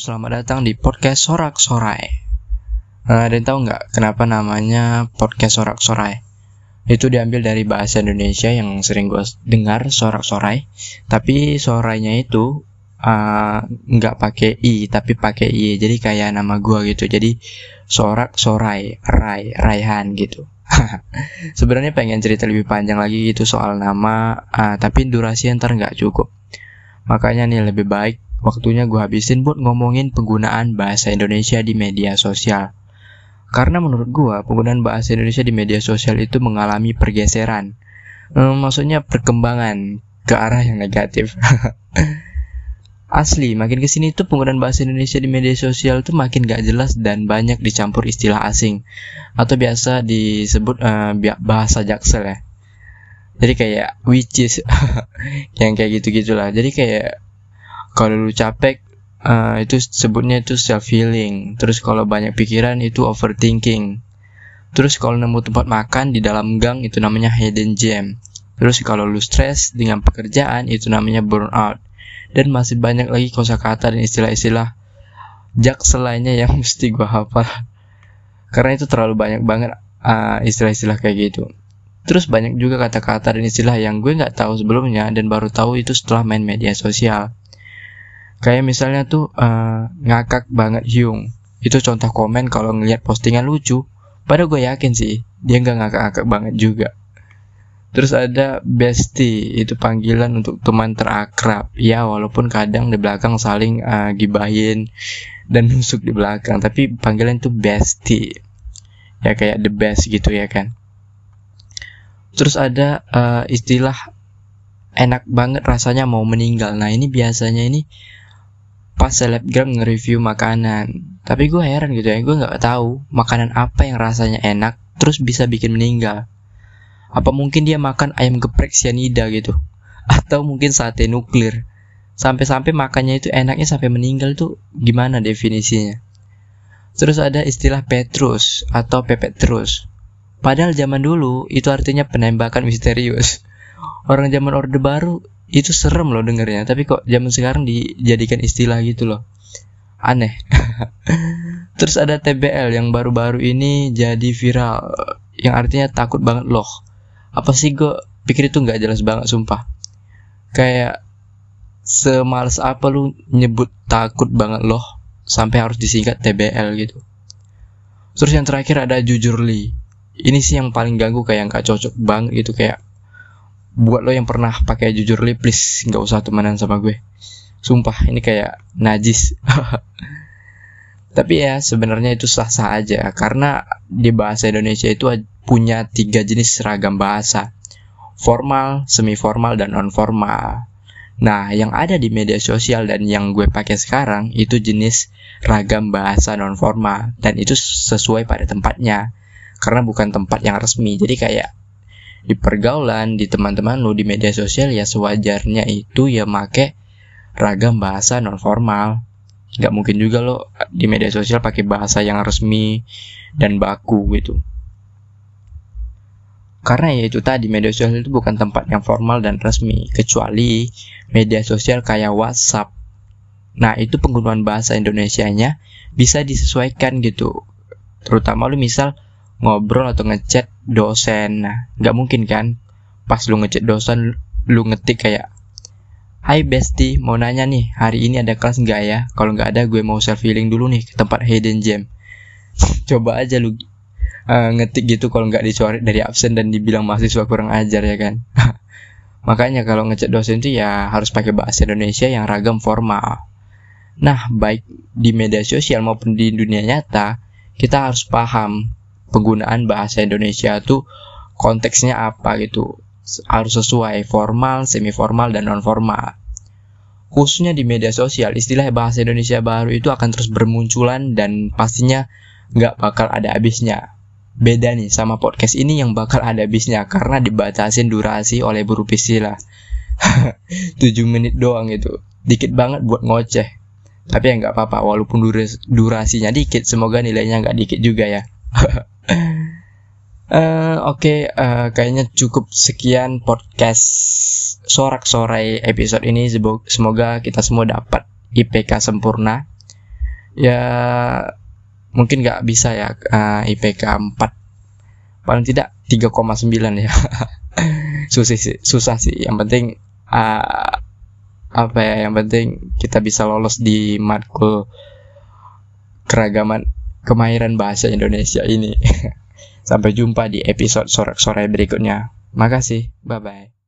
Selamat datang di podcast Sorak Sorai. Nah, ada yang tahu nggak kenapa namanya podcast Sorak Sorai? Itu diambil dari bahasa Indonesia yang sering gue dengar Sorak Sorai, tapi sorainya itu uh, nggak pakai i tapi pakai i, jadi kayak nama gue gitu. Jadi Sorak Sorai, Rai, Raihan gitu. Sebenarnya pengen cerita lebih panjang lagi gitu soal nama, uh, tapi durasi ntar nggak cukup. Makanya nih lebih baik Waktunya gue habisin buat ngomongin penggunaan bahasa Indonesia di media sosial. Karena menurut gue, penggunaan bahasa Indonesia di media sosial itu mengalami pergeseran. Hmm, maksudnya perkembangan ke arah yang negatif. Asli, makin ke sini tuh penggunaan bahasa Indonesia di media sosial tuh makin gak jelas dan banyak dicampur istilah asing atau biasa disebut uh, bahasa jaksel ya. Jadi kayak which is yang kayak gitu-gitulah. Jadi kayak kalau lu capek uh, itu sebutnya itu self healing terus kalau banyak pikiran itu overthinking. Terus kalau nemu tempat makan di dalam gang itu namanya hidden gem. Terus kalau lu stres dengan pekerjaan itu namanya burnout. Dan masih banyak lagi kosakata dan istilah-istilah jak selainnya yang mesti gua hafal. Karena itu terlalu banyak banget uh, istilah-istilah kayak gitu. Terus banyak juga kata-kata dan istilah yang gue nggak tahu sebelumnya dan baru tahu itu setelah main media sosial Kayak misalnya tuh uh, ngakak banget Hyung. Itu contoh komen kalau ngelihat postingan lucu. Padahal gue yakin sih dia nggak ngakak-ngakak banget juga. Terus ada bestie, itu panggilan untuk teman terakrab. Ya, walaupun kadang di belakang saling uh, gibahin dan nusuk di belakang, tapi panggilan itu bestie. Ya kayak the best gitu ya kan. Terus ada uh, istilah enak banget rasanya mau meninggal. Nah, ini biasanya ini pas selebgram nge-review makanan. Tapi gue heran gitu ya gue nggak tahu makanan apa yang rasanya enak terus bisa bikin meninggal. Apa mungkin dia makan ayam geprek cyanida gitu? Atau mungkin sate nuklir? Sampai-sampai makannya itu enaknya sampai meninggal tuh gimana definisinya? Terus ada istilah petrus atau pepet terus padahal zaman dulu itu artinya penembakan misterius. Orang zaman orde baru itu serem loh dengernya tapi kok zaman sekarang dijadikan istilah gitu loh. Aneh. Terus ada TBL yang baru-baru ini jadi viral yang artinya takut banget loh. Apa sih gue pikir itu nggak jelas banget sumpah. Kayak semales apa lu nyebut takut banget loh sampai harus disingkat TBL gitu. Terus yang terakhir ada jujur li ini sih yang paling ganggu kayak nggak cocok banget gitu kayak buat lo yang pernah pakai jujur li please nggak usah temenan sama gue. Sumpah ini kayak najis. Tapi ya sebenarnya itu sah-sah aja. Karena di bahasa Indonesia itu punya tiga jenis seragam bahasa. Formal, semi formal dan non formal. Nah, yang ada di media sosial dan yang gue pakai sekarang itu jenis ragam bahasa non formal dan itu sesuai pada tempatnya. Karena bukan tempat yang resmi. Jadi kayak di pergaulan di teman-teman lu di media sosial ya sewajarnya itu ya make ragam bahasa non formal nggak mungkin juga lo di media sosial pakai bahasa yang resmi dan baku gitu. Karena ya itu tadi media sosial itu bukan tempat yang formal dan resmi kecuali media sosial kayak WhatsApp. Nah itu penggunaan bahasa Indonesia-nya bisa disesuaikan gitu. Terutama lu misal ngobrol atau ngechat dosen nah nggak mungkin kan pas lu ngechat dosen lu ngetik kayak Hai bestie, mau nanya nih, hari ini ada kelas nggak ya? Kalau nggak ada, gue mau self healing dulu nih ke tempat hidden gem. Coba aja lu uh, ngetik gitu kalau nggak dicoret dari absen dan dibilang mahasiswa kurang ajar ya kan? Makanya kalau ngechat dosen itu ya harus pakai bahasa Indonesia yang ragam formal. Nah, baik di media sosial maupun di dunia nyata, kita harus paham penggunaan bahasa Indonesia tuh konteksnya apa gitu harus sesuai formal, semi formal dan non formal. Khususnya di media sosial, istilah bahasa Indonesia baru itu akan terus bermunculan dan pastinya nggak bakal ada habisnya. Beda nih sama podcast ini yang bakal ada habisnya karena dibatasin durasi oleh buru istilah. 7 menit doang itu. Dikit banget buat ngoceh. Tapi ya nggak apa-apa, walaupun durasinya dikit, semoga nilainya nggak dikit juga ya. Uh, Oke, okay, uh, eh, kayaknya cukup sekian podcast sorak sorai episode ini. Semoga kita semua dapat IPK sempurna. ya mungkin nggak bisa ya uh, IPK 4 paling tidak 3,9 ya susah sih susah sih yang penting uh, apa ya yang penting kita bisa lolos di matkul keragaman kemahiran bahasa Indonesia ini. Sampai jumpa di episode sore-sore berikutnya. Makasih, bye-bye.